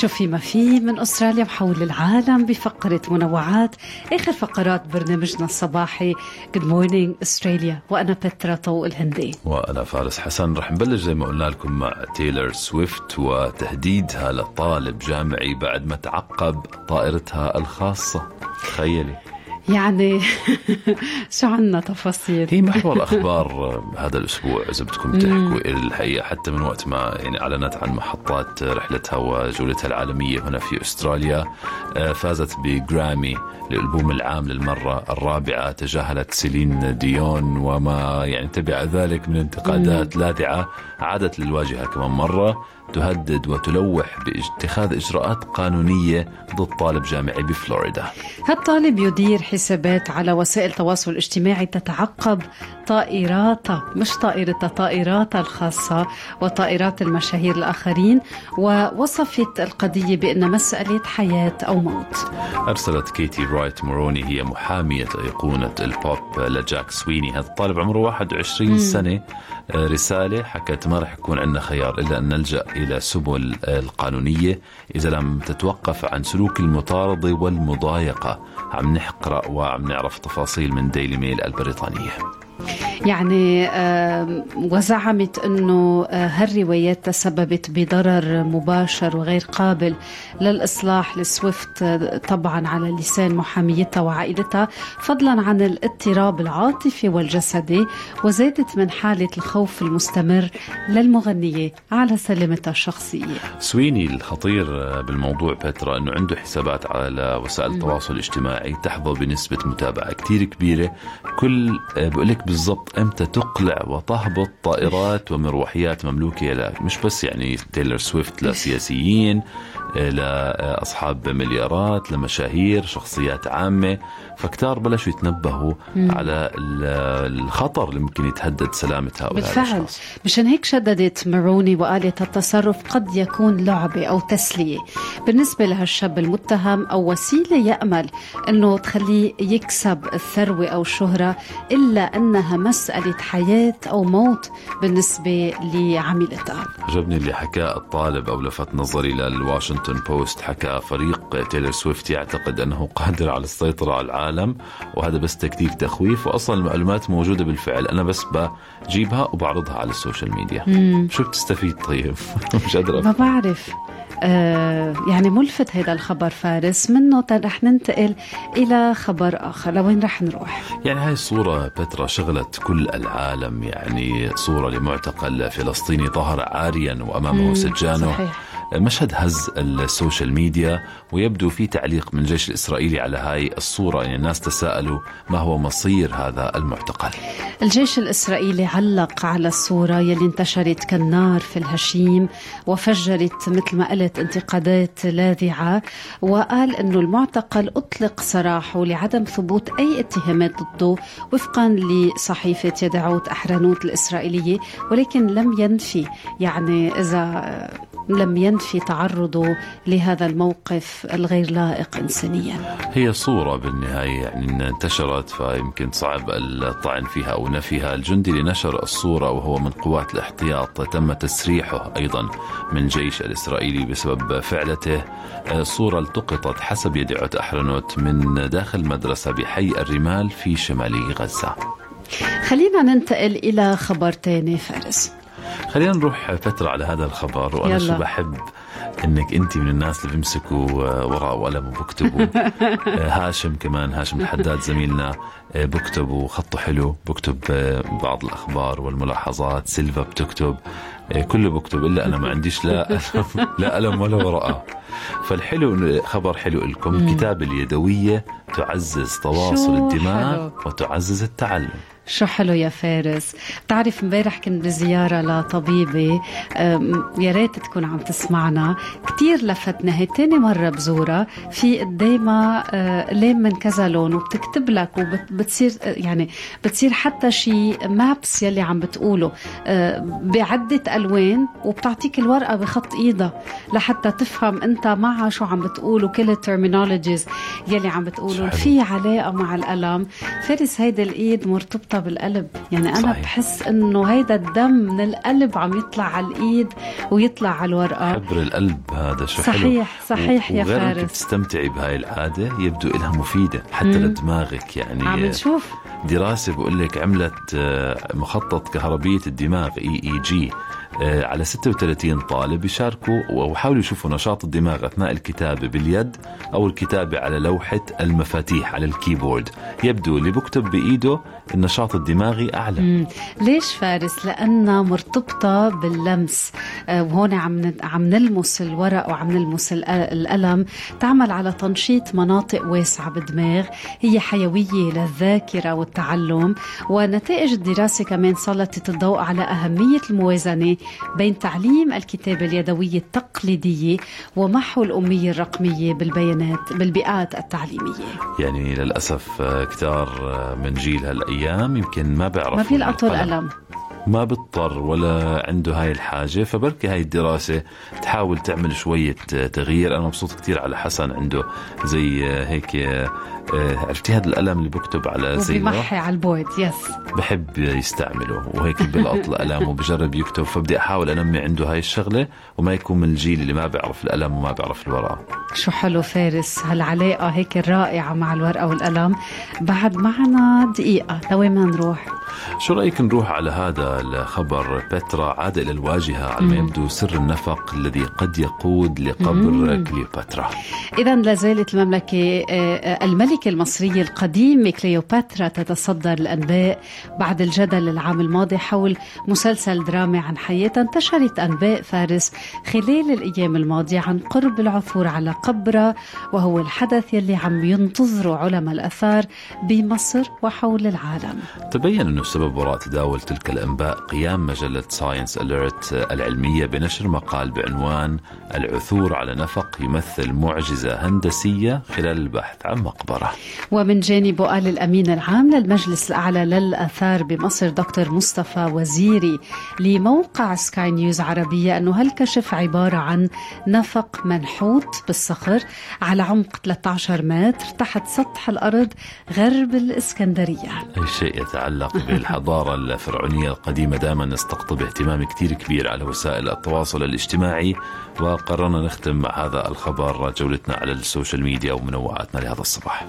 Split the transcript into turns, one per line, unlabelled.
شو في ما في من أستراليا وحول العالم بفقرة منوعات آخر فقرات برنامجنا الصباحي. Good Morning أستراليا وأنا بترا طوق الهندي.
وأنا فارس حسن. رح نبلش زي ما قلنا لكم مع تايلر سويفت وتهديدها لطالب جامعي بعد ما تعقب طائرتها الخاصة. تخيلي.
يعني شو عنا تفاصيل؟
هي محور أخبار هذا الأسبوع إذا بدكم تحكوا الحقيقة حتى من وقت ما يعني أعلنت عن محطات رحلتها وجولتها العالمية هنا في أستراليا آه، فازت بجرامي للالبوم العام للمرة الرابعة تجاهلت سيلين ديون وما يعني تبع ذلك من انتقادات لاذعة عادت للواجهة كمان مرة. تهدد وتلوح باتخاذ إجراءات قانونية ضد طالب جامعي بفلوريدا.
هالطالب يدير حسابات على وسائل التواصل الاجتماعي تتعقب طائراتها مش طائرتها طائراتها الخاصة وطائرات المشاهير الآخرين ووصفت القضية بأن مسألة حياة أو موت.
أرسلت كيتي رايت موروني هي محامية أيقونة البوب لجاك سويني. هذا الطالب عمره 21 مم. سنة. رسالة حكت ما رح يكون عندنا خيار إلا أن نلجأ إلى سبل القانونية. إذا لم تتوقف عن سلوك المطاردة والمضايقة عم نقرأ وعم نعرف تفاصيل من Daily Mail البريطانية.
يعني وزعمت إنه آه، هالروايات تسببت بضرر مباشر وغير قابل للإصلاح لسويفت آه، طبعا على لسان محاميتها وعائلتها فضلا عن الاضطراب العاطفي والجسدي وزادت من حالة الخوف المستمر للمغنية على سلامتها الشخصية.
سويني الخطير آه، بالموضوع بترا إنه عنده حسابات على وسائل التواصل الاجتماعي تحظى بنسبة متابعة كثير كبيرة كل بقول لك بالضبط إمتى تقلع وتهبط طائرات ومروحيات مملوكة لك مش بس يعني تايلر سويفت لسياسيين لاصحاب مليارات لمشاهير شخصيات عامة. فكتار بلشوا يتنبهوا مم. على الخطر اللي ممكن يتهدد سلامة هؤلاء
بالفعل. الأشخاص. مشان هيك شددت ماروني وقالت التصرف قد يكون لعبه أو تسلية. بالنسبة لهالشاب المتهم أو وسيلة يأمل إنه تخليه يكسب الثروة أو الشهره إلا أنها مسألة حياة أو موت بالنسبة لعميلتها
عجبني اللي حكاه الطالب أو لفت نظري لل Washington. Washington Post حكى فريق تايلر سويفت يعتقد أنه قادر على السيطرة على العالم وهذا بس تكتيك تخويف وأصلا المعلومات موجودة بالفعل. أنا بس بجيبها وبعرضها على ال social media. مم. شو بتستفيد طيب؟ مش قادر
ما بعرف. آه يعني ملفت هذا الخبر فارس منه رح ننتقل إلى خبر آخر. لوين رح نروح؟
يعني هاي الصورة بترا شغلت كل العالم. يعني صورة لمعتقل فلسطيني ظهر عاريا وأمامه سجانه. صحيح. مشهد هز ال social media ويبدو في تعليق من الجيش الإسرائيلي على هاي الصورة. يعني الناس تساءلوا ما هو مصير هذا المعتقل.
الجيش الإسرائيلي علق على الصورة يلي انتشرت كالنار في الهشيم وفجرت مثل ما قلت انتقادات لاذعة وقال أنه المعتقل أطلق سراحه لعدم ثبوت أي اتهامات ضده وفقا لصحيفة يدعوت أحرنوت الإسرائيلية ولكن لم ينفي. يعني إذا لم ينفي تعرضه لهذا الموقف الغير لائق انسانيا.
هي صورة بالنهاية يعني انتشرت فيمكن صعب الطعن فيها أو نفيها، الجندي اللي نشر الصورة وهو من قوات الاحتياط تم تسريحه أيضا من الجيش الإسرائيلي بسبب فعلته. صوره التقطت حسب يدعوة أحرنوت من داخل مدرسة بحي الرمال في شمالي غزة.
خلينا ننتقل إلى خبر ثاني فارس.
خلينا نروح فترة على هذا الخبر وأنا يلا. شو بحب إنك أنت من الناس اللي بيمسكوا ورقه وقلم وبكتبوا. هاشم كمان هاشم الحداد زميلنا بكتب خطه حلو. بكتب بعض الأخبار والملاحظات. سيلفا بتكتب كله بكتب إلا أنا ما عنديش لا لا قلم ولا ورقه فالحلو خبر حلو لكم. الكتابه اليدوية تعزز تواصل الدماغ وتعزز التعلم.
شو حلو يا فارس. بتعرف امبارح كنت بزيارة لطبيبة يا ريت تكون عم تسمعنا. كتير لفتنا هي تاني مرة بزورها في قدامها أه، لين من كذا لون وبتكتب لك وبتصير يعني بتصير حتى شي مابس يلي عم بتقوله. أه، بعدة ألوان وبتعطيك الورقة بخط إيدها لحتى تفهم أنت حتى مع شو عم بتقولوا كل ال terminologies يلي عم بتقولوا في علاقة مع الألم. فارس هيدي الإيد مرتبطة بالقلب يعني أنا صحيح. بحس إنه هيدا الدم من القلب عم يطلع على الإيد ويطلع على الورقة
حبر القلب هذا شو
صحيح
حلو.
صحيح يا
فارس تستمتعي بهاي العاده يبدو لها مفيدة حتى مم. لدماغك يعني
عم نشوف
دراسة بقول لك عملت آه، مخطط كهربية الدماغ EEG على 36 طالب يشاركوا وحاولوا يشوفوا نشاط الدماغ أثناء الكتابة باليد أو الكتابة على لوحة المفاتيح على ال keyboard. يبدو اللي بكتب بإيده النشاط الدماغي أعلى. مم.
ليش فارس؟ لانها مرتبطة باللمس. آه، وهون عم عم نلمس الورق وعم نلمس القلم. تعمل على تنشيط مناطق واسعة بالدماغ. هي حيوية للذاكرة والتعلم. ونتائج الدراسة كمان سلطت الضوء على أهمية الموازنة بين تعليم الكتابة اليدوية التقليدية ومحو الأمية الرقمية بالبيانات بالبيئات التعليمية.
يعني للأسف آه، كتار آه، من جيل هالأيام يمكن ما بيعرف
ما بيلقطوا القلم.
ما بيضطر ولا عنده هاي الحاجة فبركي هاي الدراسة تحاول تعمل شوية آه، تغيير. أنا مبسوط كتير على حسن عنده زي هيك عرفتي هذا القلم اللي بكتب على
زي بمحي على ال board yes
بحب يستعمله وهيك بلقط القلم وبجرب يكتب فبدي أحاول أنمي عنده هاي الشغلة وما يكون من الجيل اللي ما بيعرف القلم وما بيعرف الورقة.
شو حلو فارس هالعلاقة هيك الرائعة مع الورقة والقلم بعد معنا دقيقة لوين ما نروح؟
شو رأيك نروح على هذا الخبر؟ بترا عاد إلى الواجهة على ما يبدو سر النفق الذي قد يقود لقبر كليوباترا.
اذا لا زالت المملكة آه، الملكه المصريه القديمه كليوباترا تتصدر الأنباء بعد الجدل العام الماضي حول مسلسل درامي عن حياتها انتشرت أنباء فارس خلال الأيام الماضية عن قرب العثور على قبرها وهو الحدث يلي عم ينتظره علماء الآثار بمصر وحول العالم.
تبين أنه السبب وراء تداول تلك الأنباء قيام مجلة Science Alert العلمية بنشر مقال بعنوان العثور على نفق يمثل معجزة هندسية خلال البحث عن مقبرة
ومن جانبه قال الأمين العام للمجلس الأعلى للآثار بمصر دكتور مصطفى وزيري لموقع سكاي نيوز عربية أنه هالكشف عبارة عن نفق منحوت بالصخر على عمق 13 متر تحت سطح الأرض غرب الإسكندرية؟
أي شيء يتعلق بالحضارة الفرعونية القديمة دائما نستقطب اهتمام كثير كبير على وسائل التواصل الاجتماعي وقررنا نختم مع هذا الخبر جولتنا على السوشيال ميديا ومنوعاتنا لهذا الصباح.